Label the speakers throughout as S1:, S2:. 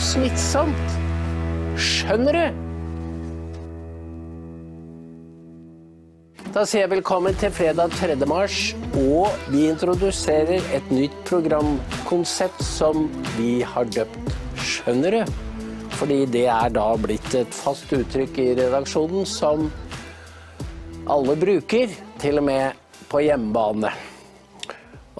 S1: smittsomt. Skjønner du? Da sier jeg velkommen til fredag 3. mars, og vi introduserer et nytt programkonsept som vi har døpt Skjønner du? Fordi det er da blitt et fast uttrykk i redaksjonen som alle bruker, til og med på hjemmebane.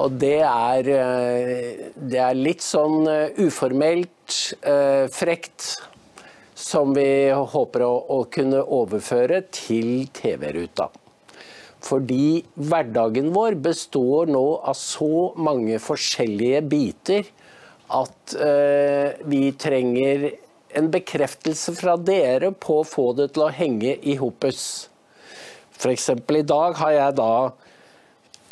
S1: Og det er, eh, det er litt sånn eh, uformelt, eh, frekt, som vi håper å, å kunne overføre til TV-ruta. Fordi hverdagen vår består nå av så mange forskjellige biter at eh, vi trenger en bekreftelse fra dere på å få det til å henge i hopus. F.eks. i dag har jeg da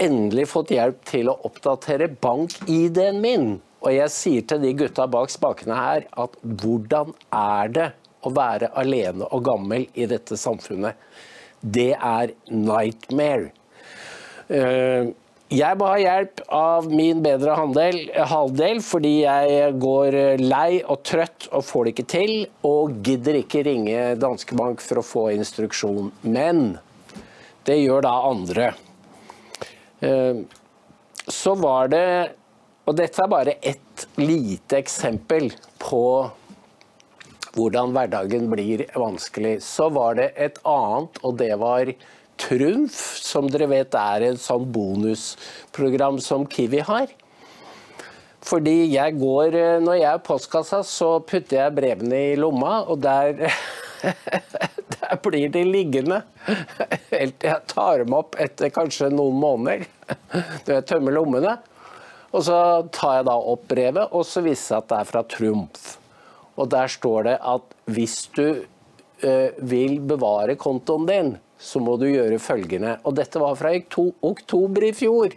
S1: endelig fått hjelp til å oppdatere bank-ID-en min. Og jeg sier til de gutta bak spakene her at hvordan er det å være alene og gammel i dette samfunnet? det er nightmare. Eh, jeg må ha hjelp av min bedre halvdel fordi jeg går lei og trøtt og får det ikke til, og gidder ikke ringe Danske Bank for å få instruksjon. Men det gjør da andre. Eh, så var det Og dette er bare ett lite eksempel på hvordan hverdagen blir vanskelig. Så var det et annet, og det var Trumf, som dere vet er et sånn bonusprogram som Kiwi har. Fordi jeg går Når jeg er postkassa, så putter jeg brevene i lomma, og der der blir de liggende helt til jeg tar dem opp etter kanskje noen måneder. Når jeg tømmer lommene. Og så tar jeg da opp brevet, og så viser det seg at det er fra Trumf. Og der står det at hvis du eh, vil bevare kontoen din, så må du gjøre følgende. Og dette var fra oktober i fjor.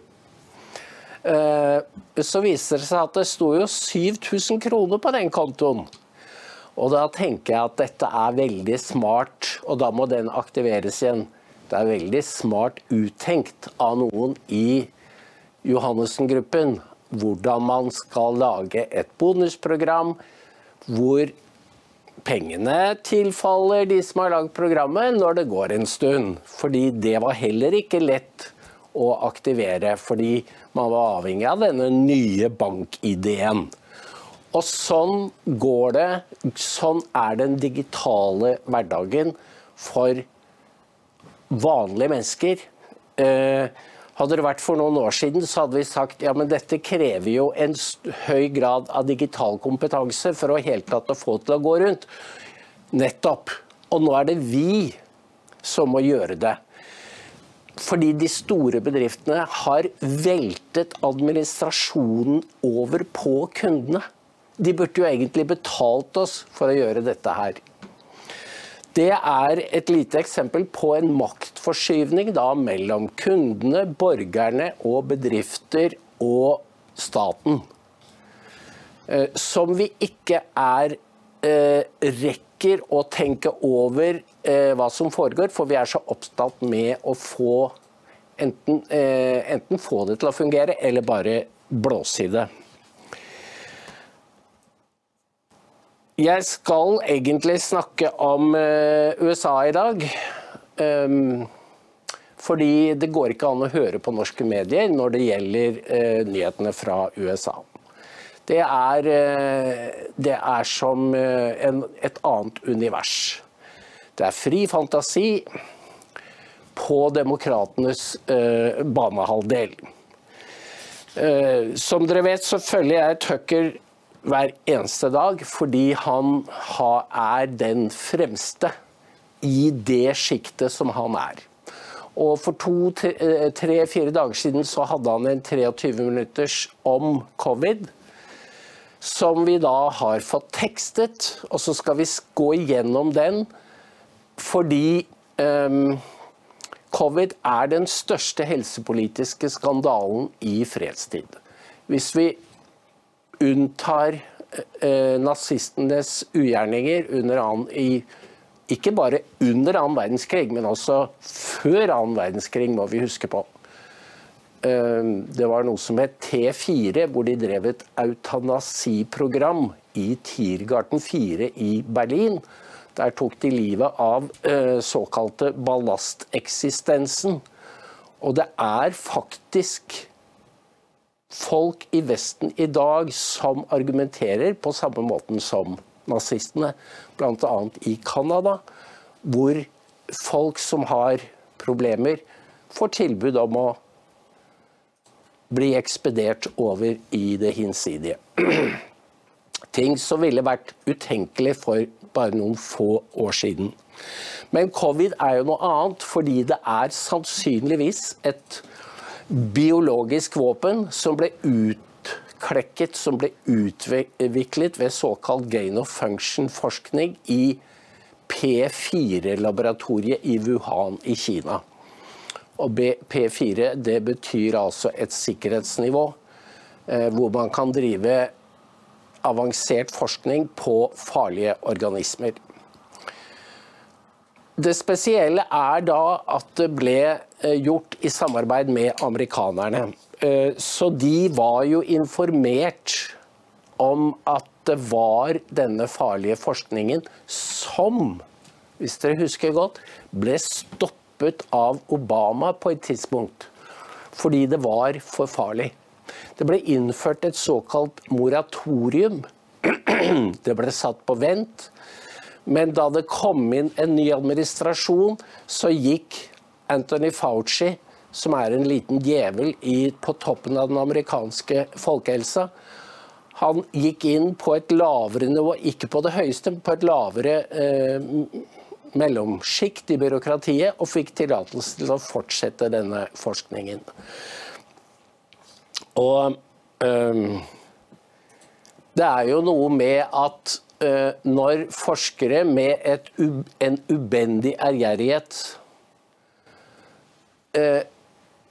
S1: Eh, så viser det seg at det sto jo 7000 kroner på den kontoen. Og da tenker jeg at dette er veldig smart, og da må den aktiveres igjen. Det er veldig smart uttenkt av noen i Johannessen-gruppen hvordan man skal lage et bonusprogram hvor pengene tilfaller de som har lagd programmet når det går en stund. Fordi det var heller ikke lett å aktivere, fordi man var avhengig av denne nye bank-ideen. Og sånn går det. Sånn er den digitale hverdagen for vanlige mennesker. Hadde det vært for noen år siden, så hadde vi sagt ja, men dette krever jo en høy grad av digital kompetanse for å helt tatt å få til å gå rundt. Nettopp. Og nå er det vi som må gjøre det. Fordi de store bedriftene har veltet administrasjonen over på kundene. De burde jo egentlig betalt oss for å gjøre dette her. Det er et lite eksempel på en maktforskyvning da, mellom kundene, borgerne og bedrifter og staten. Eh, som vi ikke er eh, rekker å tenke over eh, hva som foregår, for vi er så opptatt med å få enten, enten få det til å fungere, eller bare blåse i det. Jeg skal egentlig snakke om uh, USA i dag. Um, fordi det går ikke an å høre på norske medier når det gjelder uh, nyhetene fra USA. Det er, uh, det er som en, et annet univers. Det er fri fantasi på demokratenes banehalvdel. som dere vet, så følger jeg Tucker hver eneste dag, fordi han er den fremste i det sjiktet som han er. Og For to-tre-fire eh, dager siden så hadde han en 23 minutters om covid. Som vi da har fått tekstet, og så skal vi gå igjennom den. Fordi um, covid er den største helsepolitiske skandalen i fredstid. Hvis vi unntar eh, nazistenes ugjerninger annen, i, ikke bare under annen verdenskrig, men også før annen verdenskrig, må vi huske på. Eh, det var noe som het T4, hvor de drev et eutanasiprogram i Tiergarten 4 i Berlin. Der tok de livet av eh, såkalte ballasteksistensen. Og det er faktisk folk i Vesten i dag som argumenterer på samme måten som nazistene, bl.a. i Canada, hvor folk som har problemer, får tilbud om å bli ekspedert over i det hinsidige. Ting som ville vært utenkelig for bare noen få år siden. Men covid er jo noe annet, fordi det er sannsynligvis et biologisk våpen som ble utklekket, som ble utviklet ved såkalt gain of function-forskning i P4-laboratoriet i Wuhan i Kina. Og P4 det betyr altså et sikkerhetsnivå eh, hvor man kan drive avansert forskning på farlige organismer. Det spesielle er da at det ble eh, gjort i samarbeid med amerikanerne. Eh, så de var jo informert om at det var denne farlige forskningen som, hvis dere husker godt, ble stoppet av Obama på et tidspunkt. Fordi det var for farlig. Det ble innført et såkalt moratorium. Det ble satt på vent. Men da det kom inn en ny administrasjon, så gikk Anthony Fauci, som er en liten djevel på toppen av den amerikanske folkehelsa, han gikk inn på et lavere nivå, ikke på det høyeste, men på et lavere eh, mellomsjikt i byråkratiet, og fikk tillatelse til å fortsette denne forskningen. Og eh, det er jo noe med at når forskere med et, en ubendig ærgjerrighet øh,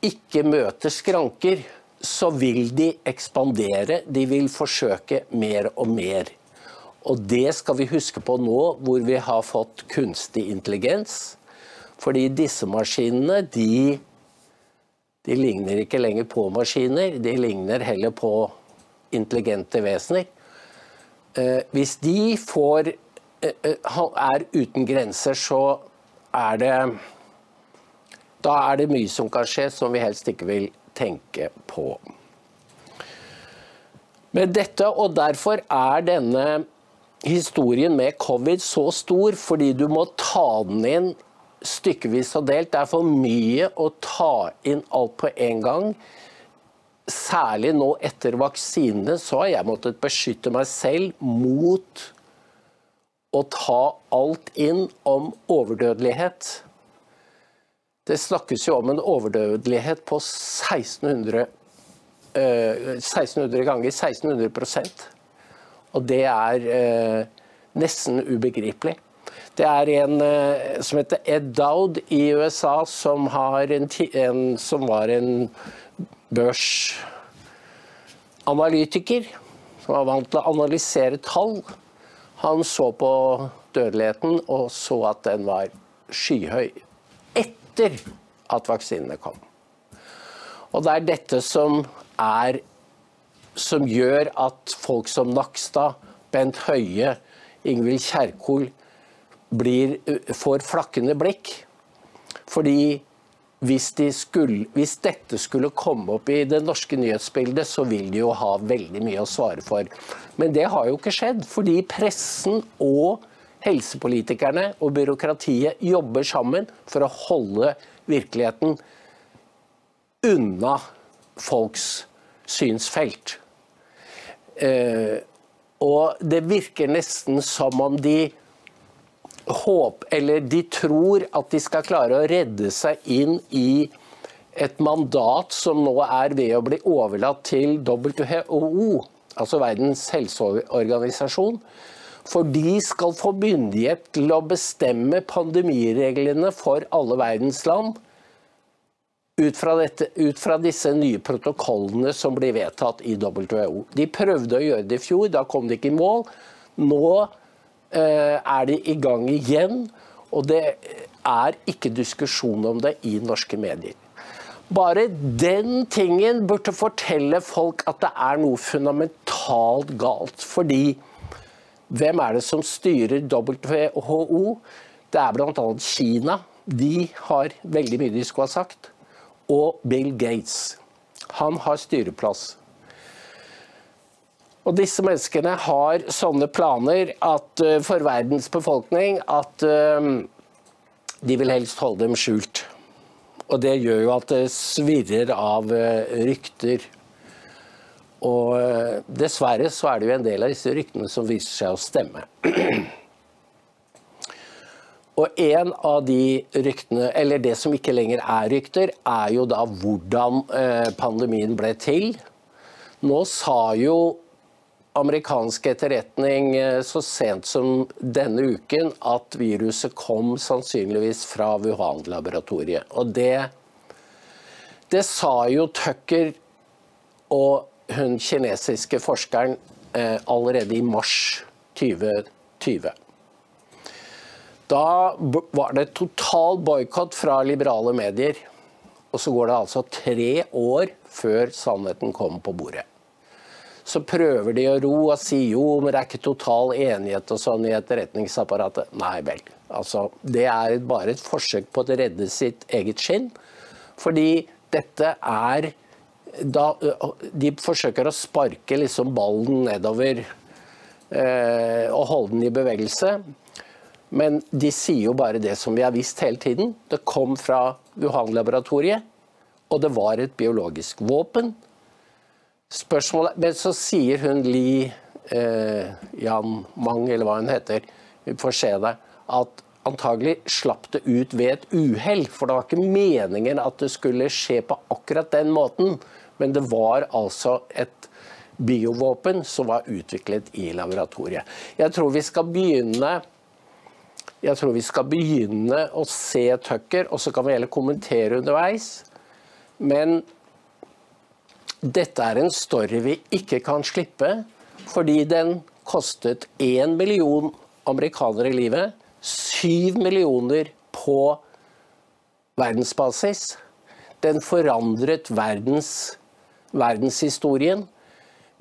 S1: ikke møter skranker, så vil de ekspandere. De vil forsøke mer og mer. Og det skal vi huske på nå hvor vi har fått kunstig intelligens. Fordi disse maskinene, de de ligner ikke lenger på maskiner, de ligner heller på intelligente vesener. Eh, hvis de får eh, eh, er uten grenser, så er det Da er det mye som kan skje som vi helst ikke vil tenke på. Men dette, og derfor er denne historien med covid så stor, fordi du må ta den inn stykkevis og delt. Det er for mye å ta inn alt på en gang. Særlig nå etter vaksinene så har jeg måttet beskytte meg selv mot å ta alt inn om overdødelighet. Det snakkes jo om en overdødelighet på 1600, uh, 1600 ganger 1600% Og det er uh, nesten ubegripelig. Det er en uh, som heter Ed Dowd i USA, som, en, en, som var en børsanalytiker. Som var vant til å analysere tall. Han så på dødeligheten og så at den var skyhøy etter at vaksinene kom. Og det er dette som er som gjør at folk som Nakstad, Bent Høie, Ingvild Kjerkol blir, får flakkende blikk. Fordi hvis, de skulle, hvis, dette skulle komme opp i det norske nyhetsbildet, så vil de jo ha veldig mye å svare for. Men det har jo ikke skjedd, fordi pressen og helsepolitikerne og byråkratiet jobber sammen for å holde virkeligheten unna folks synsfelt. Eh, og det virker nesten som om de håp, eller de tror at de skal klare å redde seg inn i et mandat som nå er ved å bli overlatt til WHO, altså Verdens helseorganisasjon. For de skal få myndighet til å bestemme pandemireglene for alle verdens land ut fra, dette, ut fra, disse nye protokollene som blir vedtatt i WHO. De prøvde å gjøre det i fjor, da kom de ikke i mål. Nå er de i gang igjen. Og det er ikke diskusjon om det i norske medier. Bare den tingen burde fortelle folk at det er noe fundamentalt galt. Fordi Hvem er det som styrer WHO? Det er bl.a. Kina. De har veldig mye de skulle ha sagt. Og Bill Gates. Han har styreplass. Og disse menneskene har sånne planer at, uh, for verdens befolkning at uh, de vil helst holde dem skjult. Og det gjør jo at det svirrer av uh, rykter. Og dessverre så er det jo en del av disse ryktene som viser seg å stemme. Og en av de ryktene, eller det som ikke lenger er rykter, er jo da hvordan pandemien ble til. Nå sa jo amerikansk etterretning eh, så sent som denne uken at viruset kom sannsynligvis fra Wuhan-laboratoriet. Og det, det sa jo Tucker og hun kinesiske forskeren eh, allerede i mars 2020. Da var det total boikott fra liberale medier. Og så går det altså tre år før sannheten kom på bordet så prøver de å ro og si jo, men det er ikke total enighet og sånn i etterretningsapparatet. Nei vel. Altså, det er bare et forsøk på å redde sitt eget skinn. Fordi dette er da, De forsøker å sparke liksom ballen nedover eh, og holde den i bevegelse. Men de sier jo bare det som vi har visst hele tiden. Det kom fra Wuhan-laboratoriet, og det var et biologisk våpen Spørsmålet, Men så sier hun Li eh, Jan Mang, eller hva hun heter, vi får se det, at antagelig slapp det ut ved et uhell. For det var ikke meningen at det skulle skje på akkurat den måten. Men det var altså et biovåpen som var utviklet i laboratoriet. Jeg tror vi skal begynne jeg tror vi skal begynne å se Tucker, og så kan vi heller kommentere underveis. Men dette er en story vi ikke kan slippe, fordi den kostet én million amerikanere livet. Syv millioner på verdensbasis. Den forandret verdens, verdenshistorien.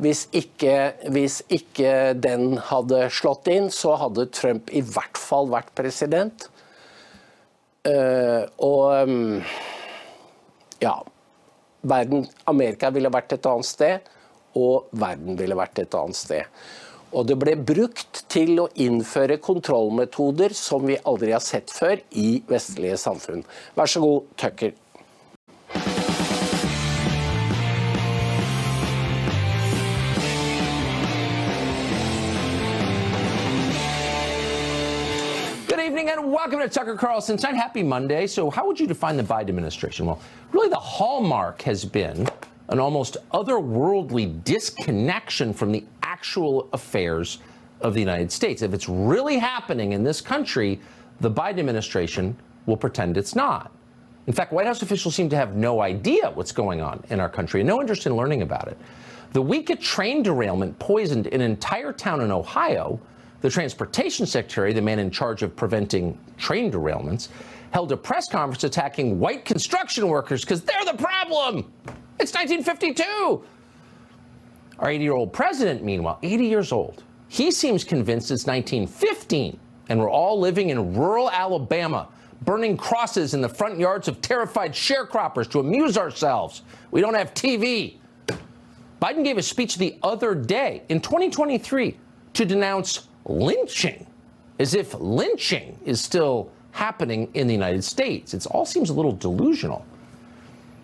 S1: Hvis ikke, hvis ikke den hadde slått inn, så hadde Trump i hvert fall vært president. Uh, og um, ja verden, Amerika ville vært et annet sted, og verden ville vært et annet sted. Og det ble brukt til å innføre kontrollmetoder som vi aldri har sett før i vestlige samfunn. Vær så god, Tucker.
S2: Welcome to Tucker Carlson Tonight. Happy Monday. So, how would you define the Biden administration? Well, really, the hallmark has been an almost otherworldly disconnection from the actual affairs of the United States. If it's really happening in this country, the Biden administration will pretend it's not. In fact, White House officials seem to have no idea what's going on in our country and no interest in learning about it. The week a train derailment poisoned an entire town in Ohio the transportation secretary, the man in charge of preventing train derailments, held a press conference attacking white construction workers because they're the problem. It's 1952. Our 80 year old president, meanwhile, 80 years old, he seems convinced it's 1915 and we're all living in rural Alabama, burning crosses in the front yards of terrified sharecroppers to amuse ourselves. We don't have TV. Biden gave a speech the other day in 2023 to denounce lynching, as if lynching is still happening in the United States. It all seems a little delusional.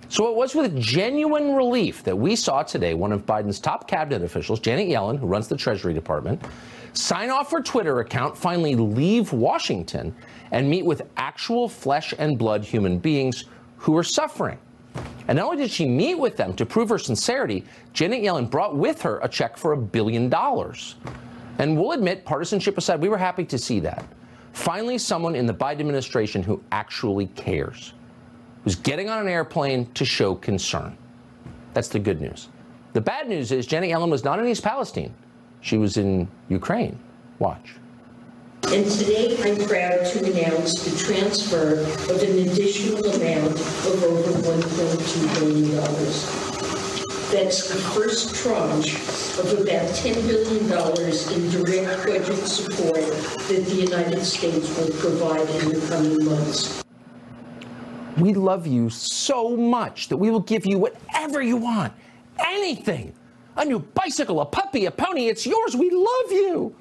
S2: So it was with genuine relief that we saw today one of Biden's top cabinet officials, Janet Yellen, who runs the Treasury Department, sign off her Twitter account, finally leave Washington, and meet with actual flesh and blood human beings who are suffering. And not only did she meet with them to prove her sincerity, Janet Yellen brought with her a check for a billion dollars. And we'll admit, partisanship aside, we were happy to see that. Finally, someone in the Biden administration who actually cares, who's getting on an airplane to show concern. That's the good news. The bad news is Jenny Yellen was not in East Palestine. She was in Ukraine. Watch.
S3: And today I'm proud to announce the transfer of an additional amount of over $1.2 billion. That's the first tranche of about $10 billion in direct budget support that the United States will provide in the coming months.
S2: We love you so much that we will give you whatever you want. Anything. A new bicycle, a puppy, a pony, it's yours. We love you.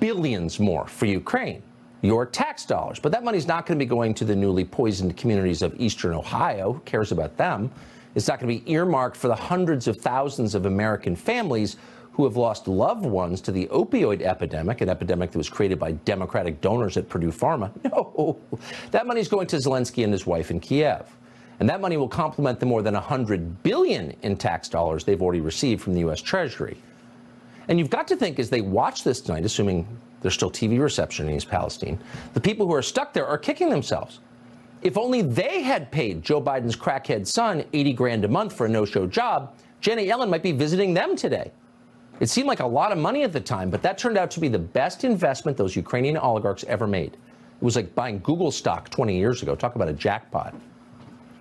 S2: Billions more for Ukraine. Your tax dollars. But that money's not going to be going to the newly poisoned communities of eastern Ohio. Who cares about them? It's not going to be earmarked for the hundreds of thousands of American families who have lost loved ones to the opioid epidemic, an epidemic that was created by Democratic donors at Purdue Pharma. No, that money is going to Zelensky and his wife in Kiev. And that money will complement the more than 100 billion in tax dollars they've already received from the US Treasury. And you've got to think as they watch this tonight, assuming there's still TV reception in East Palestine, the people who are stuck there are kicking themselves. If only they had paid Joe Biden's crackhead son 80 grand a month for a no-show job, Janet Yellen might be visiting them today. It seemed like a lot of money at the time, but that turned out to be the best investment those Ukrainian oligarchs ever made. It was like buying Google stock 20 years ago. Talk about a jackpot.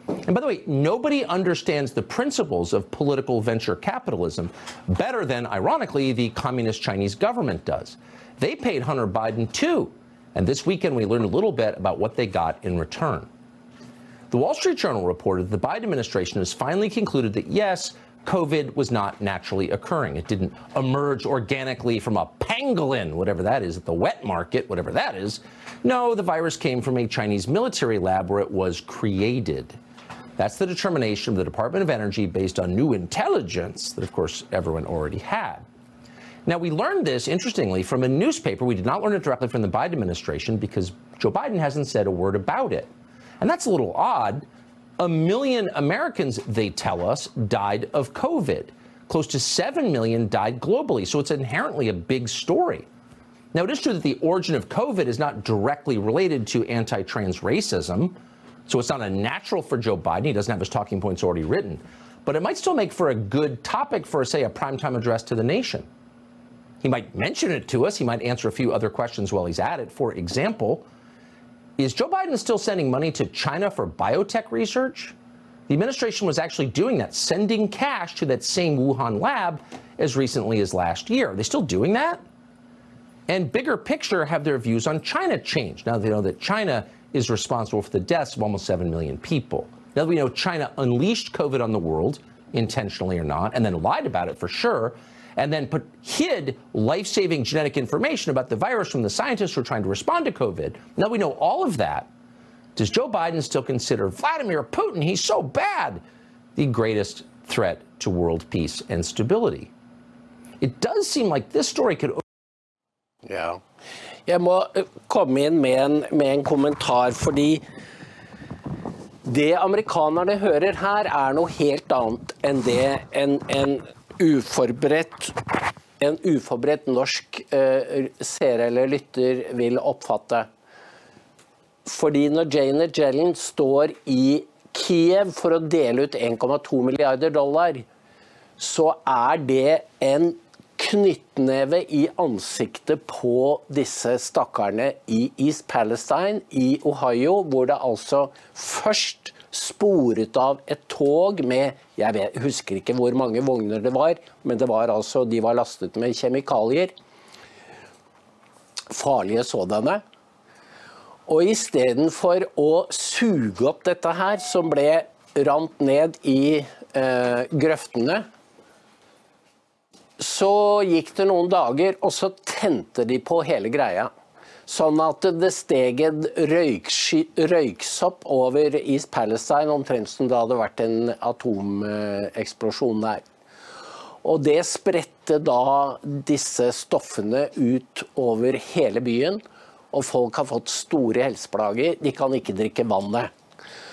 S2: And by the way, nobody understands the principles of political venture capitalism better than, ironically, the communist Chinese government does. They paid Hunter Biden too. And this weekend, we learned a little bit about what they got in return. The Wall Street Journal reported that the Biden administration has finally concluded that yes, COVID was not naturally occurring. It didn't emerge organically from a pangolin, whatever that is, at the wet market, whatever that is. No, the virus came from a Chinese military lab where it was created. That's the determination of the Department of Energy based on new intelligence that, of course, everyone already had. Now, we learned this, interestingly, from a newspaper. We did not learn it directly from the Biden administration because Joe Biden hasn't said a word about it. And that's a little odd. A million Americans, they tell us, died of COVID. Close to 7 million died globally. So it's inherently a big story. Now, it is true that the origin of COVID is not directly related to anti trans racism. So it's not unnatural for Joe Biden. He doesn't have his talking points already written. But it might still make for a good topic for, say, a primetime address to the nation. He might mention it to us. He might answer a few other questions while he's at it. For example, is Joe Biden still sending money to China for biotech research? The administration was actually doing that, sending cash to that same Wuhan lab as recently as last year. Are they still doing that? And bigger picture, have their views on China changed now they know that China is responsible for the deaths of almost 7 million people? Now that we know China unleashed COVID on the world, intentionally or not, and then lied about it for sure, and then put, hid life saving genetic information about the virus from the scientists who are trying to respond to COVID. Now we know all of that. Does Joe Biden still consider Vladimir Putin, he's so bad, the greatest threat to world peace and stability? It does seem like this story could.
S1: Ja. Jeg må eh, komme inn med en, med en kommentar, fordi det amerikanerne hører her, er noe helt annet enn det en, en uforberedt en uforberedt norsk uh, seer eller lytter vil oppfatte. Fordi når Janet Yellen står i Kiev for å dele ut 1,2 milliarder dollar, så er det en knyttneve i ansiktet på disse stakkarene i East Palestine i Ohio, hvor det altså først sporet av et tog med Jeg vet, husker ikke hvor mange vogner det var, men det var altså, de var lastet med kjemikalier. Farlige sådanne. Og istedenfor å suge opp dette her, som ble rant ned i eh, grøftene, så gikk det noen dager, og så tente de på hele greia. Sånn at det steg en røyksopp over East Palestine, omtrent som det hadde vært en atomeksplosjon der. Og det spredte da disse stoffene ut over hele byen, og folk har fått store helseplager. De kan ikke drikke vannet.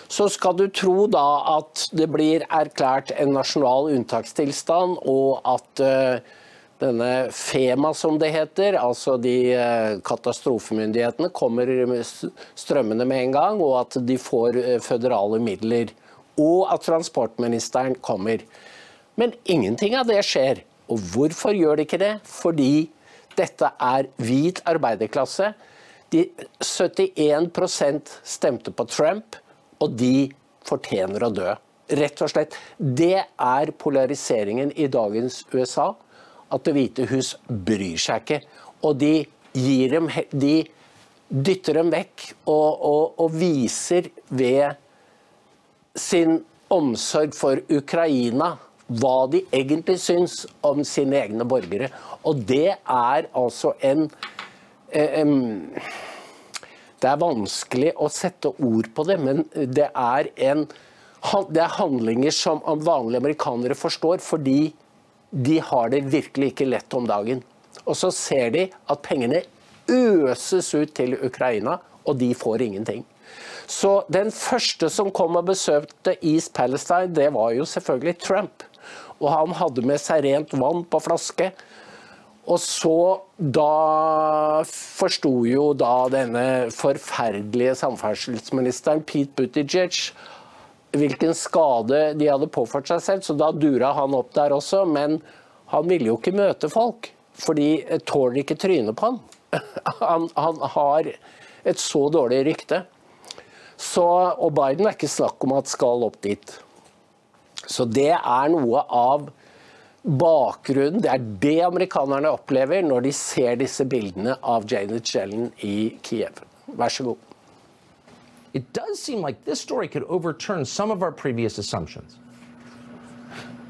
S1: Så skal du tro da at det blir erklært en nasjonal unntakstilstand, og at uh, denne FEMA, som det heter, altså de uh, katastrofemyndighetene, kommer strømmende med en gang, og at de får uh, føderale midler. Og at transportministeren kommer. Men ingenting av det skjer. Og hvorfor gjør det ikke det? Fordi dette er hvit arbeiderklasse. De 71% stemte på Trump og de fortjener å dø. rett og slett. Det er polariseringen i dagens USA. At Det hvite hus bryr seg ikke. Og de dem De dytter dem vekk og, og, og viser ved sin omsorg for Ukraina hva de egentlig syns om sine egne borgere. Og det er altså en um, Det er vanskelig å sette ord på det, men det er, en, det er handlinger som vanlige amerikanere forstår, fordi de har det virkelig ikke lett om dagen. Og så ser de at pengene øses ut til Ukraina, og de får ingenting. Så den første som kom og besøkte East Palestine, det var jo selvfølgelig Trump. Og han hadde med seg rent vann på flaske. Og så da forsto jo da denne forferdelige samferdselsministeren Pete Buttigieg hvilken skade de hadde påført seg selv, så da dura han opp der også. Men han ville jo ikke møte folk, for de tåler ikke trynet på han. han. Han har et så dårlig rykte. Så, og Biden er ikke snakk om at skal opp dit. Så det er noe av bakgrunnen. Det er det amerikanerne opplever når de ser disse bildene av Janet Jellen i Kiev. Vær så god.
S2: It does seem like this story could overturn some of our previous assumptions.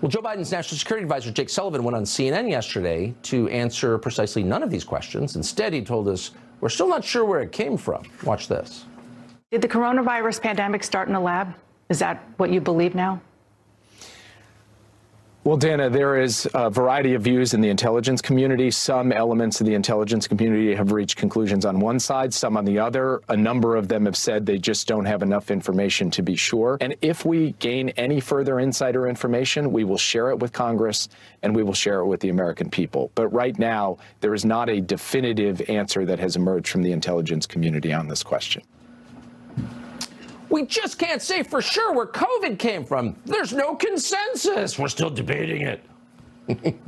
S2: Well, Joe Biden's National Security Advisor Jake Sullivan went on CNN yesterday to answer precisely none of these questions. Instead, he told us we're still not sure where it came from. Watch this.
S4: Did the coronavirus pandemic start in a lab? Is that what you believe now?
S5: Well, Dana, there is a variety of views in the intelligence community. Some elements of the intelligence community have reached conclusions on one side, some on the other. A number of them have said they just don't have enough information to be sure. And if we gain any further insider information, we will share it with Congress and we will share it with the American people. But right now, there is not a definitive answer that has emerged from the intelligence community on this question.
S2: We just can't say for sure where COVID came from. There's no consensus. We're still debating it.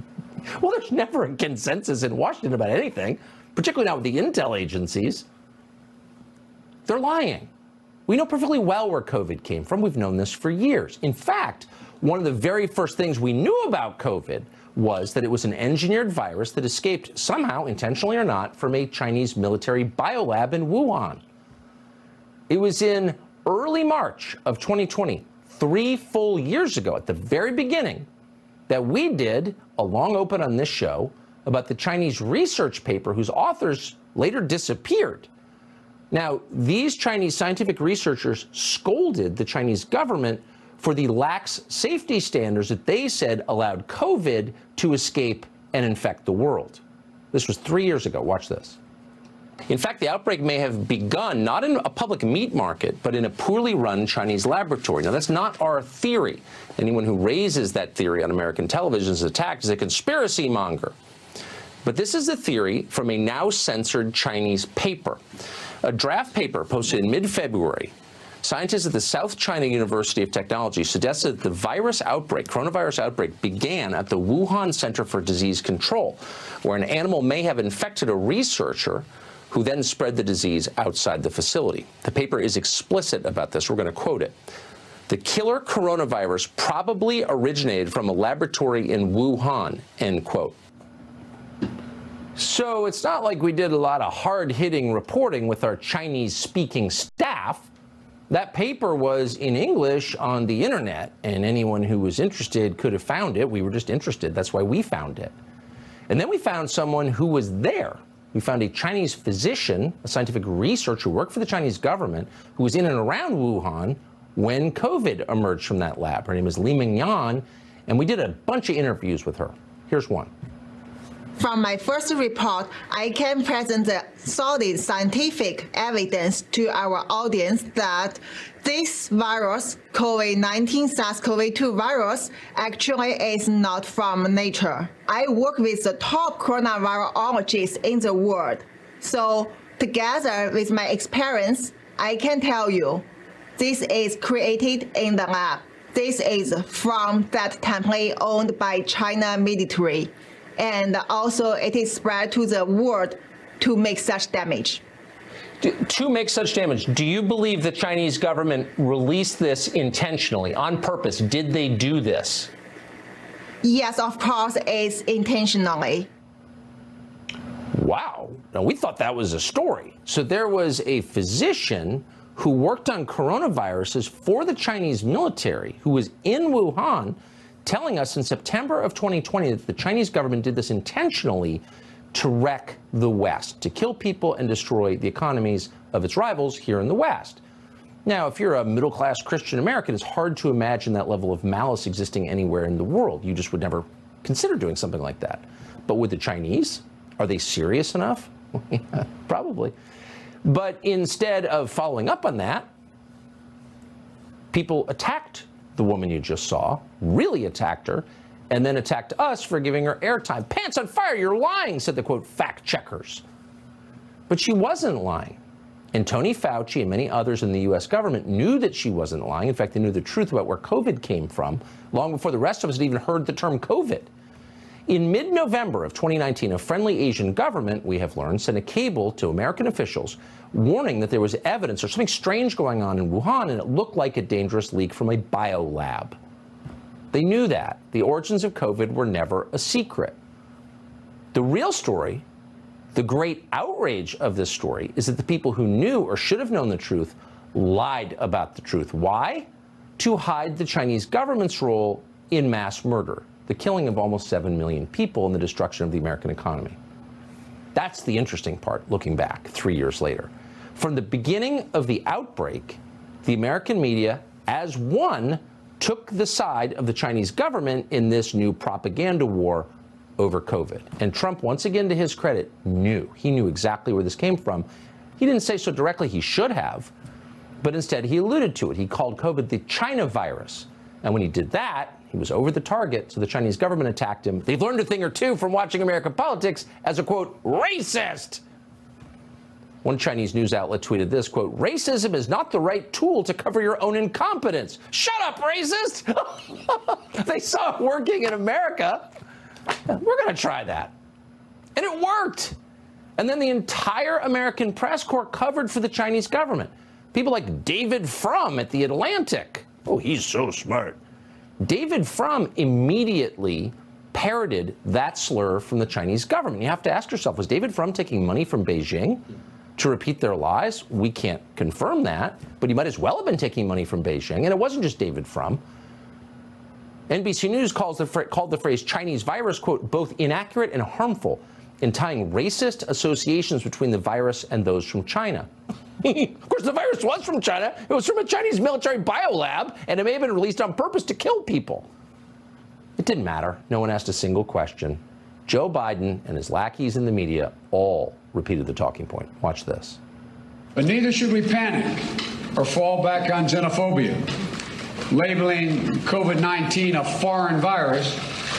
S2: well, there's never a consensus in Washington about anything, particularly not with the intel agencies. They're lying. We know perfectly well where COVID came from. We've known this for years. In fact, one of the very first things we knew about COVID was that it was an engineered virus that escaped somehow, intentionally or not, from a Chinese military biolab in Wuhan. It was in early March of 2020, three full years ago, at the very beginning, that we did a long open on this show about the Chinese research paper whose authors later disappeared. Now, these Chinese scientific researchers scolded the Chinese government for the lax safety standards that they said allowed COVID to escape and infect the world. This was three years ago. Watch this. In fact, the outbreak may have begun not in a public meat market, but in a poorly run Chinese laboratory. Now, that's not our theory. Anyone who raises that theory on American television is attacked as a conspiracy monger. But this is a theory from a now censored Chinese paper. A draft paper posted in mid February Scientists at the South China University of Technology suggested that the virus outbreak, coronavirus outbreak, began at the Wuhan Center for Disease Control, where an animal may have infected a researcher who then spread the disease outside the facility. The paper is explicit about this. We're going to quote it. The killer coronavirus probably originated from a laboratory in Wuhan, end quote. So it's not like we did a lot of hard hitting reporting with our Chinese speaking staff. That paper was in English on the internet, and anyone who was interested could have found it. We were just interested. That's why we found it. And then we found someone who was there we found a Chinese physician, a scientific researcher who worked for the Chinese government, who was in and around Wuhan when COVID emerged from that lab. Her name is Li Mingyan, and we did a bunch of interviews with her. Here's one.
S6: From my first report, I can present the solid scientific evidence to our audience that this virus, COVID-19 SARS-CoV-2 virus, actually is not from nature. I work with the top coronavirologists in the world. So together with my experience, I can tell you, this is created in the lab. This is from that template owned by China military. And also it is spread to the world to make such damage.
S2: To make such damage, do you believe the Chinese government released this intentionally, on purpose? Did they do this?
S6: Yes, of course, it's intentionally.
S2: Wow. Now, we thought that was a story. So there was a physician who worked on coronaviruses for the Chinese military who was in Wuhan telling us in September of 2020 that the Chinese government did this intentionally to wreck the West, to kill people and destroy the economies of its rivals here in the West. Now, if you're a middle class Christian American, it's hard to imagine that level of malice existing anywhere in the world. You just would never consider doing something like that. But with the Chinese, are they serious enough? probably. But instead of following up on that, people attacked the woman you just saw, really attacked her, and then attacked us for giving her airtime. Pants on fire, you're lying, said the quote fact checkers. But she wasn't lying. And Tony Fauci and many others in the US government knew that she wasn't lying. In fact, they knew the truth about where COVID came from long before the rest of us had even heard the term COVID. In mid November of 2019, a friendly Asian government, we have learned, sent a cable to American officials warning that there was evidence or something strange going on in Wuhan and it looked like a dangerous leak from a biolab. They knew that. The origins of COVID were never a secret. The real story, the great outrage of this story, is that the people who knew or should have known the truth lied about the truth. Why? To hide the Chinese government's role in mass murder, the killing of almost 7 million people and the destruction of the American economy. That's the interesting part looking back three years later. From the beginning of the outbreak, the American media, as one, took the side of the Chinese government in this new propaganda war over COVID. And Trump, once again, to his credit, knew. He knew exactly where this came from. He didn't say so directly, he should have, but instead he alluded to it. He called COVID the China virus. And when he did that, he was over the target, so the Chinese government attacked him. They've learned a thing or two from watching American politics as a quote, racist. One Chinese news outlet tweeted this quote, racism is not the right tool to cover your own incompetence. Shut up, racist! they saw it working in America. We're going to try that. And it worked. And then the entire American press corps covered for the Chinese government. People like David Frum at The Atlantic. Oh, he's so smart. David Frum immediately parroted that slur from the Chinese government. You have to ask yourself was David Frum taking money from Beijing to repeat their lies? We can't confirm that, but he might as well have been taking money from Beijing. And it wasn't just David Frum. NBC News calls the, called the phrase Chinese virus, quote, both inaccurate and harmful in tying racist associations between the virus and those from China. Of course, the virus was from China. It was from a Chinese military biolab, and it may have been released on purpose to kill people. It didn't matter. No one asked a single question. Joe Biden and his lackeys in the media all repeated the talking point. Watch this.
S7: But neither should we panic or fall back on xenophobia. Labeling COVID 19 a foreign virus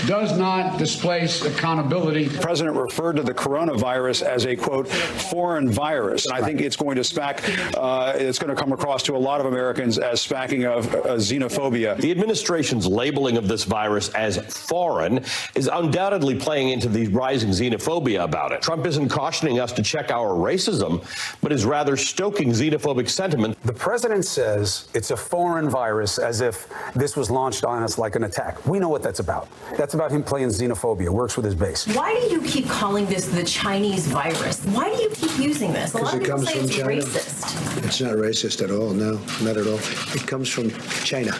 S7: does not displace accountability.
S8: The president referred to the coronavirus as a quote foreign virus, and I think it's going to smack. Uh, it's going to come across to a lot of Americans as smacking of uh, xenophobia.
S9: The administration's labeling of this virus as foreign is undoubtedly playing into the rising xenophobia about it. Trump isn't cautioning us to check our racism, but is rather stoking xenophobic sentiment.
S10: The president says it's a foreign virus as if this was launched on us like an attack. We know what that's about. That's about him playing xenophobia, works with his base.
S11: Why do you keep calling this the Chinese virus? Why do you keep using this? A lot of
S12: it
S11: people say it's
S12: China.
S11: racist.
S12: It's not racist at all. No, not at all. It comes from China.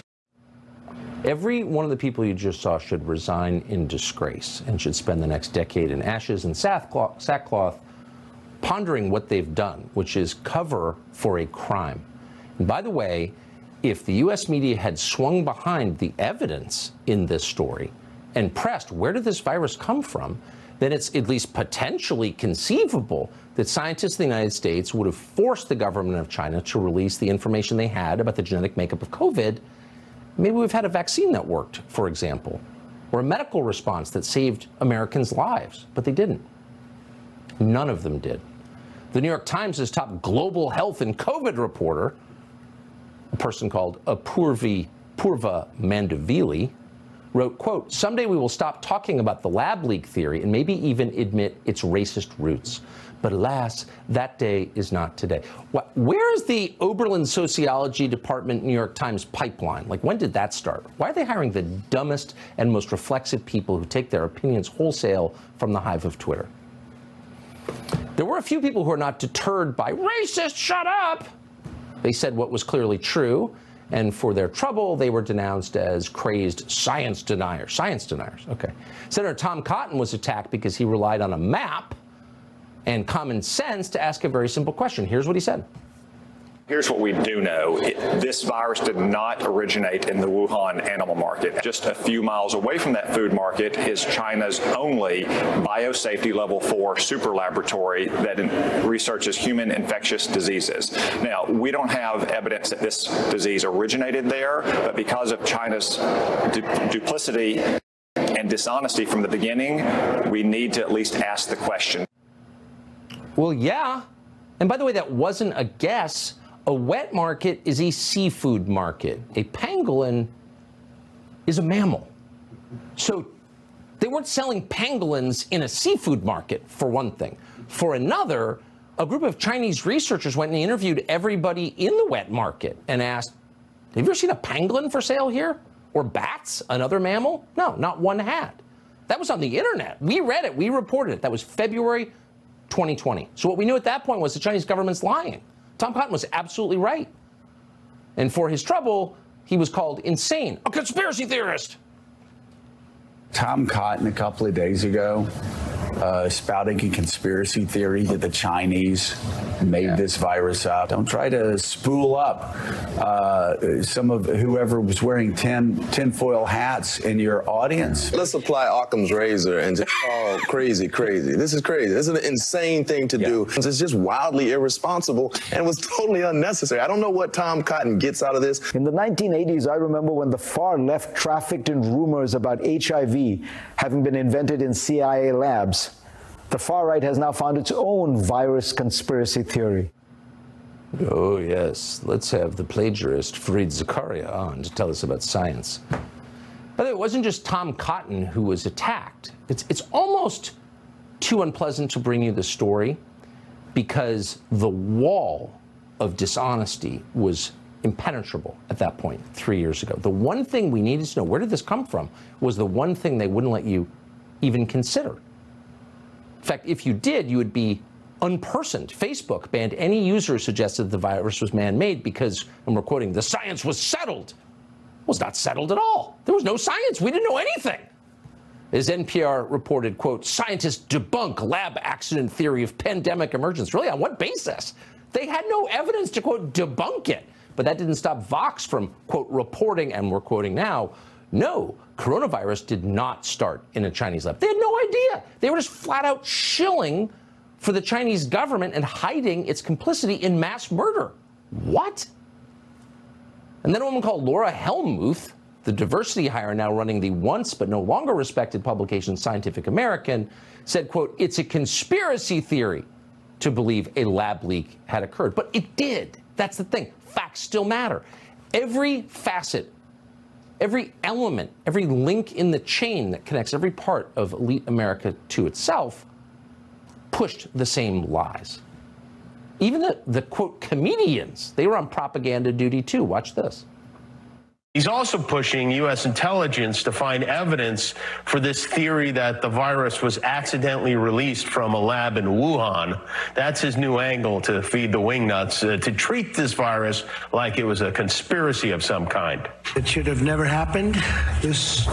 S2: Every one of the people you just saw should resign in disgrace and should spend the next decade in ashes and sackcloth, sackcloth pondering what they've done, which is cover for a crime. And by the way, if the U.S. media had swung behind the evidence in this story and pressed where did this virus come from, then it's at least potentially conceivable that scientists in the United States would have forced the government of China to release the information they had about the genetic makeup of COVID. Maybe we've had a vaccine that worked, for example, or a medical response that saved Americans' lives, but they didn't. None of them did. The New York Times' top global health and COVID reporter, a person called Apurvi Purva Mandavili, wrote, quote, someday we will stop talking about the lab leak theory and maybe even admit its racist roots. But alas, that day is not today. Wh- Where is the Oberlin Sociology Department New York Times pipeline? Like, when did that start? Why are they hiring the dumbest and most reflexive people who take their opinions wholesale from the hive of Twitter? There were a few people who are not deterred by racist, shut up. They said what was clearly true, and for their trouble, they were denounced as crazed science deniers. Science deniers, okay. Senator Tom Cotton was attacked because he relied on a map and common sense to ask a very simple question. Here's what he said.
S13: Here's what we do know. This virus did not originate in the Wuhan animal market. Just a few miles away from that food market is China's only biosafety level 4 super laboratory that researches human infectious diseases. Now, we don't have evidence that this disease originated there, but because of China's du- duplicity and dishonesty from the beginning, we need to at least ask the question.
S2: Well, yeah. And by the way, that wasn't a guess. A wet market is a seafood market. A pangolin is a mammal. So they weren't selling pangolins in a seafood market, for one thing. For another, a group of Chinese researchers went and interviewed everybody in the wet market and asked, Have you ever seen a pangolin for sale here? Or bats, another mammal? No, not one had. That was on the internet. We read it, we reported it. That was February 2020. So what we knew at that point was the Chinese government's lying. Tom Cotton was absolutely right. And for his trouble, he was called insane, a conspiracy theorist.
S14: Tom Cotton a couple of days ago uh, spouting a conspiracy theory that the Chinese made this virus up. Don't try to spool up uh, some of whoever was wearing tin tinfoil hats in your audience.
S15: Let's apply Occam's razor and just call crazy crazy. This is crazy. This is an insane thing to do. It's just wildly irresponsible and was totally unnecessary. I don't know what Tom Cotton gets out of this.
S16: In the 1980s, I remember when the far left trafficked in rumors about HIV having been invented in CIA labs. The far right has now found its own virus conspiracy theory.
S2: Oh, yes. Let's have the plagiarist Fareed Zakaria on to tell us about science. By the way, it wasn't just Tom Cotton who was attacked. It's, it's almost too unpleasant to bring you the story because the wall of dishonesty was impenetrable at that point three years ago. The one thing we needed to know, where did this come from, was the one thing they wouldn't let you even consider. In fact, if you did, you would be unpersoned. Facebook banned any user who suggested the virus was man made because, and we're quoting, the science was settled. It was not settled at all. There was no science. We didn't know anything. As NPR reported, quote, scientists debunk lab accident theory of pandemic emergence. Really, on what basis? They had no evidence to, quote, debunk it. But that didn't stop Vox from, quote, reporting, and we're quoting now, no, coronavirus did not start in a Chinese lab. They had no idea. They were just flat out shilling for the Chinese government and hiding its complicity in mass murder. What? And then a woman called Laura Helmuth, the diversity hire now running the once but no longer respected publication Scientific American, said, quote, it's a conspiracy theory to believe a lab leak had occurred. But it did. That's the thing. Facts still matter. Every facet, every element, every link in the chain that connects every part of elite America to itself pushed the same lies. Even the, the quote comedians, they were on propaganda duty too. Watch this.
S17: He's also pushing U.S. intelligence to find evidence for this theory that the virus was accidentally released from a lab in Wuhan. That's his new angle to feed the wingnuts, uh, to treat this virus like it was a conspiracy of some kind.
S18: It should have never happened. This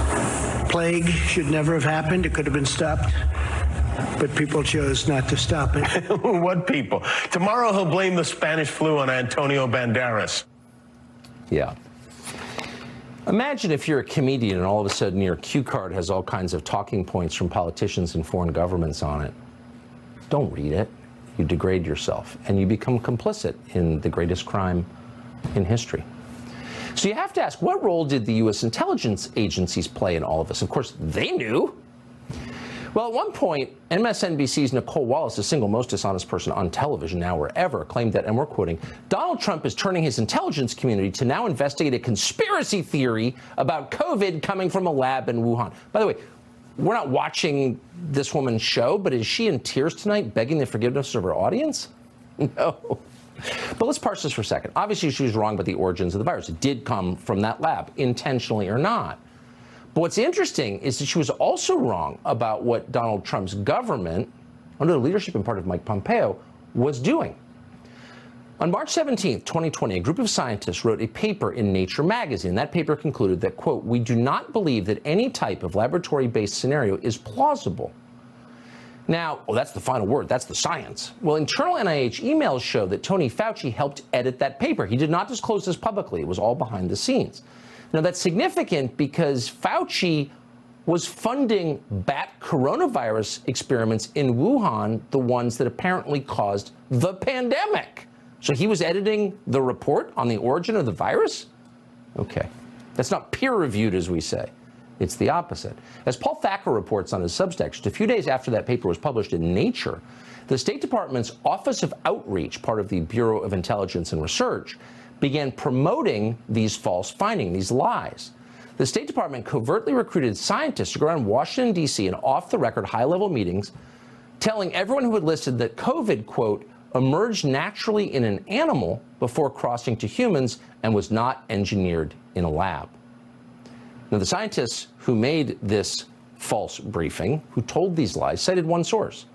S18: plague should never have happened. It could have been stopped. But people chose not to stop it.
S17: what people? Tomorrow he'll blame the Spanish flu on Antonio Banderas.
S2: Yeah. Imagine if you're a comedian and all of a sudden your cue card has all kinds of talking points from politicians and foreign governments on it. Don't read it. You degrade yourself and you become complicit in the greatest crime in history. So you have to ask what role did the U.S. intelligence agencies play in all of this? Of course, they knew. Well, at one point, MSNBC's Nicole Wallace, the single most dishonest person on television now or ever, claimed that, and we're quoting, Donald Trump is turning his intelligence community to now investigate a conspiracy theory about COVID coming from a lab in Wuhan. By the way, we're not watching this woman's show, but is she in tears tonight begging the forgiveness of her audience? No. But let's parse this for a second. Obviously, she was wrong about the origins of the virus. It did come from that lab, intentionally or not. But what's interesting is that she was also wrong about what Donald Trump's government, under the leadership and part of Mike Pompeo, was doing. On March 17, 2020, a group of scientists wrote a paper in Nature magazine. That paper concluded that, quote, we do not believe that any type of laboratory-based scenario is plausible. Now, oh, that's the final word. That's the science. Well, internal NIH emails show that Tony Fauci helped edit that paper. He did not disclose this publicly. It was all behind the scenes. Now, that's significant because Fauci was funding bat coronavirus experiments in Wuhan, the ones that apparently caused the pandemic. So he was editing the report on the origin of the virus? Okay. That's not peer reviewed, as we say. It's the opposite. As Paul Thacker reports on his Substack, just a few days after that paper was published in Nature, the State Department's Office of Outreach, part of the Bureau of Intelligence and Research, began promoting these false findings, these lies. The State Department covertly recruited scientists to go around Washington, D.C. in off the record high level meetings, telling everyone who had listed that COVID, quote, emerged naturally in an animal before crossing to humans and was not engineered in a lab. Now, the scientists who made this false briefing, who told these lies, cited one source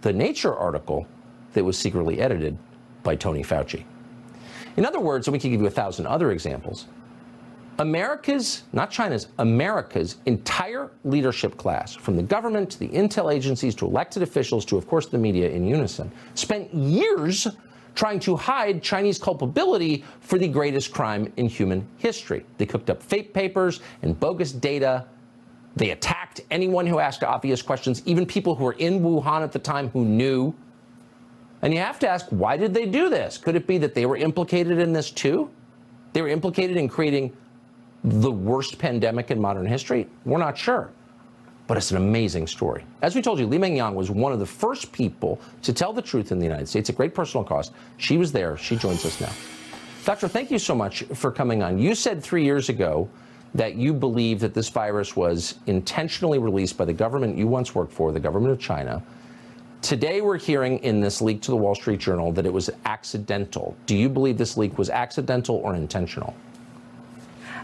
S2: the Nature article that was secretly edited by Tony Fauci. In other words, and we can give you a thousand other examples, America's, not China's, America's entire leadership class, from the government to the intel agencies to elected officials to, of course, the media in unison, spent years trying to hide Chinese culpability for the greatest crime in human history. They cooked up fake papers and bogus data. They attacked anyone who asked obvious questions, even people who were in Wuhan at the time who knew. And you have to ask, why did they do this? Could it be that they were implicated in this too? They were implicated in creating the worst pandemic in modern history? We're not sure. But it's an amazing story. As we told you, Li Mengyang was one of the first people to tell the truth in the United States at great personal cost. She was there. She joins us now. Doctor, thank you so much for coming on. You said three years ago that you believe that this virus was intentionally released by the government you once worked for, the government of China. Today, we're hearing in this leak to the Wall Street Journal that it was accidental. Do you believe this leak was accidental or intentional?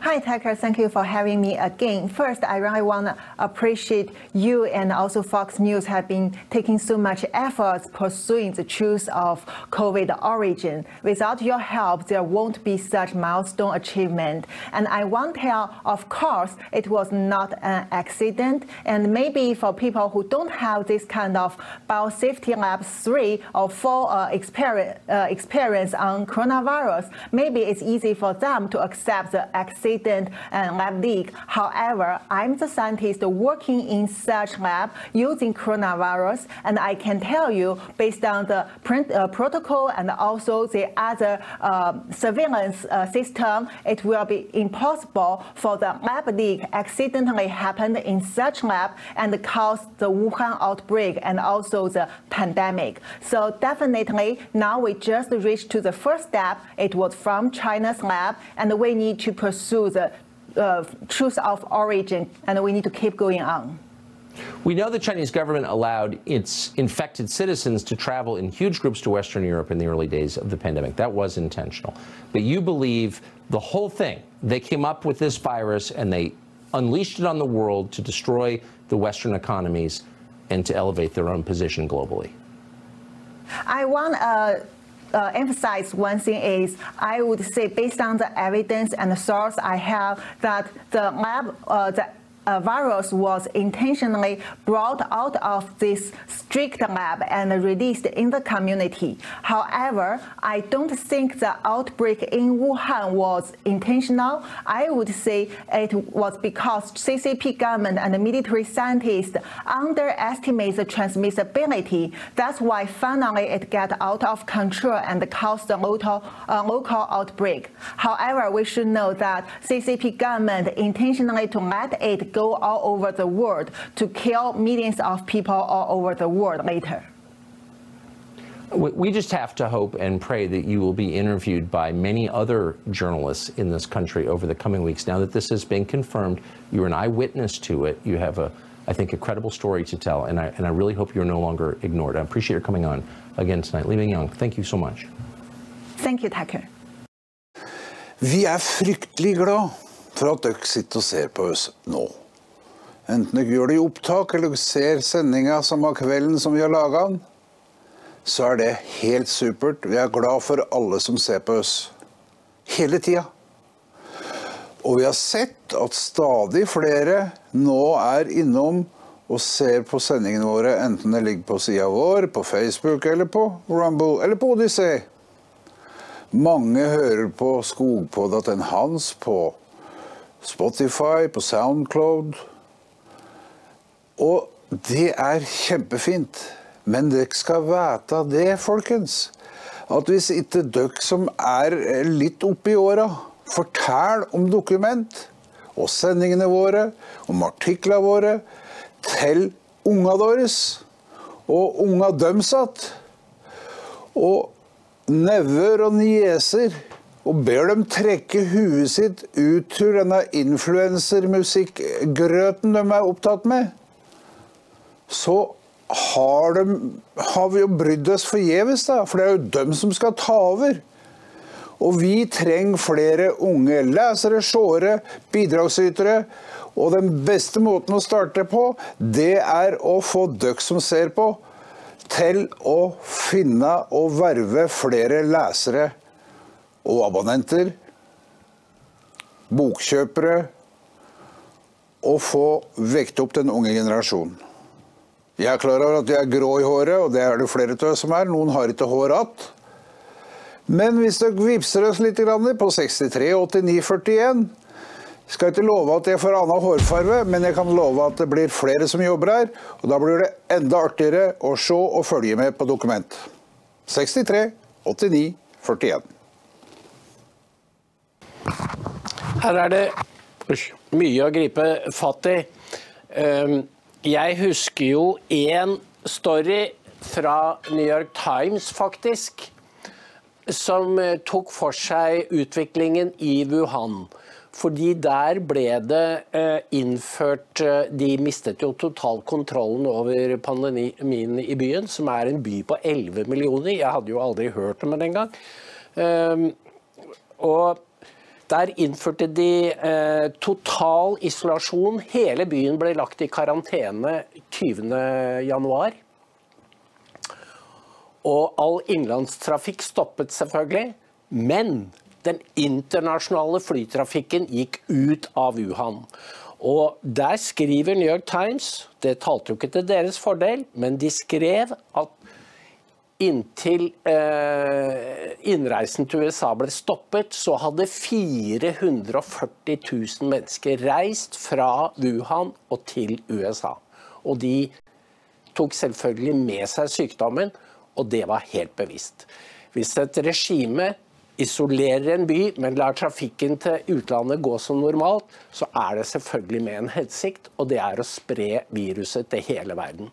S6: Hi, Tucker. Thank you for having me again. First, I really want to appreciate you and also Fox News have been taking so much efforts pursuing the truth of COVID origin. Without your help, there won't be such milestone achievement. And I want to tell, of course, it was not an accident. And maybe for people who don't have this kind of biosafety lab three or four uh, experience, uh, experience on coronavirus, maybe it's easy for them to accept the accident and lab leak. However, I'm the scientist working in such lab using coronavirus, and I can tell you, based on the print, uh, protocol and also the other uh, surveillance uh, system, it will be impossible for the lab leak accidentally happened in such lab and caused the Wuhan outbreak and also the pandemic. So definitely, now we just reached to the first step. It was from China's lab, and we need to pursue the uh, truth of origin, and we need to keep going on.
S2: We know the Chinese government allowed its infected citizens to travel in huge groups to Western Europe in the early days of the pandemic. That was intentional. But you believe the whole thing, they came up with this virus and they unleashed it on the world to destroy the Western economies and to elevate their own position globally.
S6: I want uh, uh, emphasize one thing is I would say based on the evidence and the source I have that the lab, uh, the uh, virus was intentionally brought out of this strict lab and released in the community. However, I don't think the outbreak in Wuhan was intentional. I would say it was because CCP government and military scientists underestimate the transmissibility. That's why finally it got out of control and caused a local, uh, local outbreak. However, we should know that CCP government intentionally to let it go all over the world to kill millions of people all over the world later.
S2: We we just have to hope and pray that you will be interviewed by many other journalists in this country over the coming weeks. Now that this has been confirmed, you're an eyewitness to it. You have a, I think, a credible story to tell, and I and I really hope you're no longer ignored. I appreciate your coming on again tonight, Li Ming Young. Thank you so much.
S6: Thank you, Tucker.
S19: Vi er fryktelig glad for at dere sitter og ser på oss nå. Enten dere gjør det i opptak eller dere ser sendinga samme kvelden som vi har laga den, så er det helt supert. Vi er glad for alle som ser på oss. Hele tida. Og vi har sett at stadig flere nå er innom og ser på sendingene våre, enten det ligger på sida vår, på Facebook eller på Rumble eller på Odyssey. Mange hører på Skogpodden hans på Spotify, på Soundcloud. Og det er kjempefint. Men dere skal vite det, folkens, at hvis ikke dere som er litt oppi åra, forteller om dokument og sendingene våre, om artiklene våre, til unga deres og unga deres igjen, og nevøer og nieser, og ber dem trekke huet sitt ut til denne influensermusikkgrøten de er opptatt med, så har, de, har vi jo brydd oss forgjeves, da. For det er jo dem som skal ta over. Og vi trenger flere unge lesere, seere, bidragsytere. Og den beste måten å starte på, det er å få dere som ser på, til å finne og verve flere lesere og abonnenter, bokkjøpere, og få vekte opp den unge generasjonen. Jeg er klar over at jeg er grå i håret, og det er det flere av oss som er. Noen har ikke hår igjen. Men hvis dere vippser oss litt på 63 89 41 skal ikke love at jeg får annen hårfarge, men jeg kan love at det blir flere som jobber her. Og da blir det enda artigere å se og følge med på dokument. 63 89 41.
S1: Her er det mye å gripe fatt i. Um, jeg husker jo én story fra New York Times, faktisk, som eh, tok for seg utviklingen i Wuhan. Fordi der ble det eh, innført eh, De mistet jo totalt kontrollen over pandemien i byen, som er en by på 11 millioner. Jeg hadde jo aldri hørt om den engang. Um, og der innførte de eh, total isolasjon. Hele byen ble lagt i karantene 20.1. Og all innenlandstrafikk stoppet selvfølgelig. Men den internasjonale flytrafikken gikk ut av Wuhan. Og der skriver New York Times, det talte jo ikke til deres fordel, men de skrev at inntil eh, innreisen til USA ble stoppet, så hadde 440 000 mennesker reist fra Wuhan og til USA. Og de tok selvfølgelig med seg sykdommen, og det var helt bevisst. Hvis et regime isolerer en by, men lar trafikken til utlandet gå som normalt, så er det selvfølgelig med en hensikt, og det er å spre viruset til hele verden.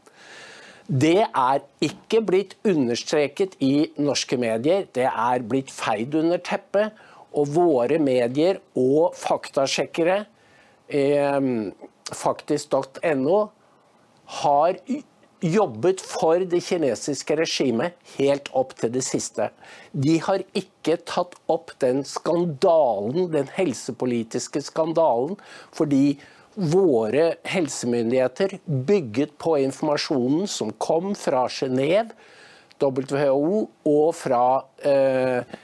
S1: Det er ikke blitt understreket i norske medier, det er blitt feid under teppet. Og våre medier og faktasjekkere, eh, faktisk.no, har jobbet for det kinesiske regimet helt opp til det siste. De har ikke tatt opp den skandalen, den helsepolitiske skandalen, fordi våre helsemyndigheter bygget på informasjonen som kom fra Genéve, WHO og fra eh,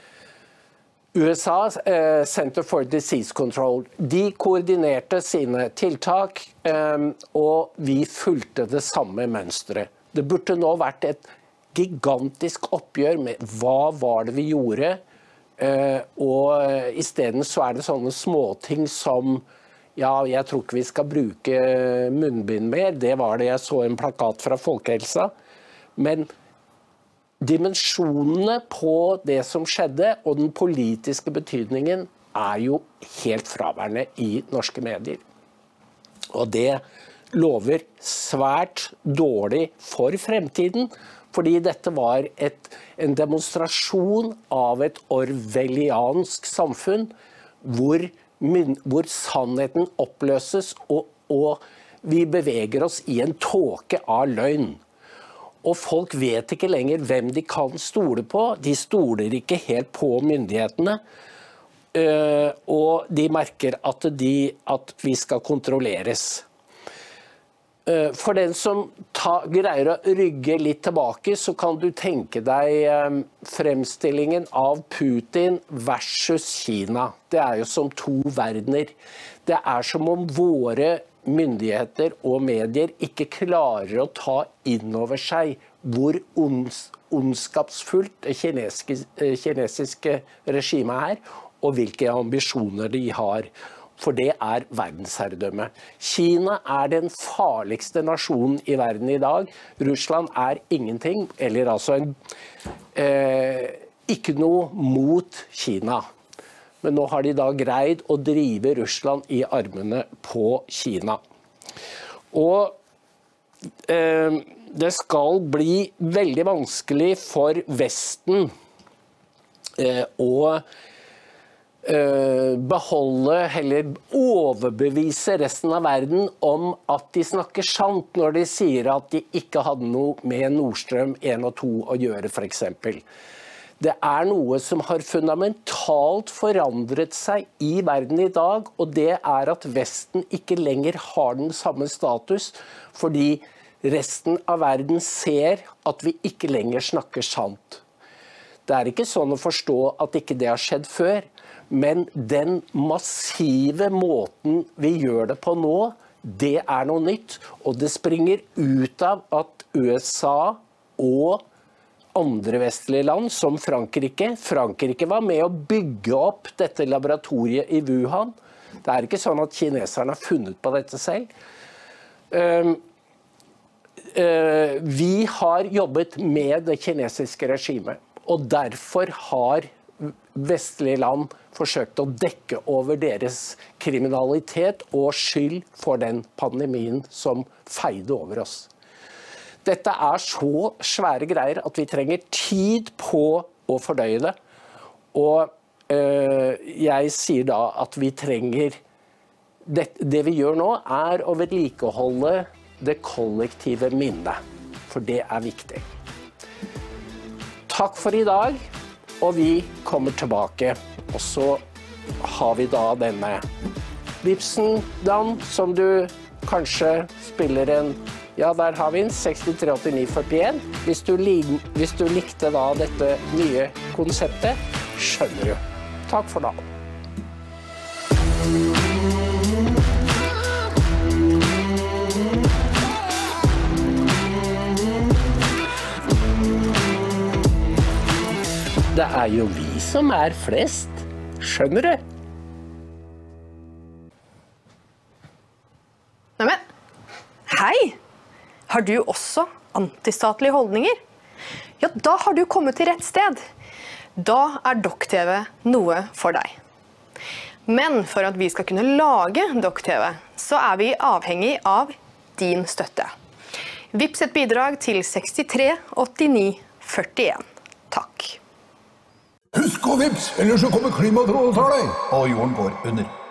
S1: USA, eh, Center for Disease Control. De koordinerte sine tiltak, eh, og vi fulgte det samme mønsteret. Det burde nå vært et gigantisk oppgjør med hva var det vi gjorde. Eh, og isteden så er det sånne småting som ja, jeg tror ikke vi skal bruke munnbind mer. Det var det jeg så en plakat fra Folkehelsa. Men dimensjonene på det som skjedde, og den politiske betydningen, er jo helt fraværende i norske medier. Og det lover svært dårlig for fremtiden. Fordi dette var et, en demonstrasjon av et orwelliansk samfunn hvor, hvor sannheten oppløses og, og vi beveger oss i en tåke av løgn. Og folk vet ikke lenger hvem de kan stole på. De stoler ikke helt på myndighetene. Eh, og de merker at, de, at vi skal kontrolleres. Eh, For den som ta, greier å rygge litt tilbake, så kan du tenke deg eh, fremstillingen av Putin versus Kina. Det er jo som to verdener. Det er som om våre myndigheter og medier ikke klarer å ta inn over seg hvor ons, ondskapsfullt det kinesiske, eh, kinesiske regimet er, og hvilke ambisjoner de har. For det er verdensherredømme. Kina er den farligste nasjonen i verden i dag. Russland er ingenting, eller altså en, eh, ikke noe mot Kina. Men nå har de da greid å drive Russland i armene på Kina. Og eh, det skal bli veldig vanskelig for Vesten eh, å beholde, eller overbevise resten av verden om at de snakker sant når de sier at de ikke hadde noe med Nordstrøm 1 og 2 å gjøre, f.eks. Det er noe som har fundamentalt forandret seg i verden i dag, og det er at Vesten ikke lenger har den samme status, fordi resten av verden ser at vi ikke lenger snakker sant. Det er ikke sånn å forstå at ikke det har skjedd før, men den massive måten vi gjør det på nå, det er noe nytt. Og det springer ut av at USA og andre vestlige land, som Frankrike Frankrike var med å bygge opp dette laboratoriet i Wuhan. Det er ikke sånn at kineserne har funnet på dette selv. Um, eh, vi har jobbet med det kinesiske regimet. Og derfor har vestlige land forsøkte å dekke over deres kriminalitet og skyld for den pandemien som feide over oss. Dette er så svære greier at vi trenger tid på å fordøye det. Og øh, jeg sier da at vi trenger det, det vi gjør nå, er å vedlikeholde det kollektive minnet. For det er viktig. Takk for i dag, og vi kommer tilbake. Og så har vi da denne Vipsen, Dan, som du kanskje spiller en Ja, der har vi en 638941. Hvis du, hvis du likte da dette nye konseptet, skjønner du. Takk for da. Det er jo vi som er flest. Skjønner du?
S20: Neimen, hei! Har du også antistatlige holdninger? Ja, da har du kommet til rett sted. Da er Dokk-TV noe for deg. Men for at vi skal kunne lage Dokk-TV, så er vi avhengig av din støtte. Vips et bidrag til 63 89 41. Takk.
S21: Husk å vips, ellers så kommer klimatrollet og tar deg, og jorden går under.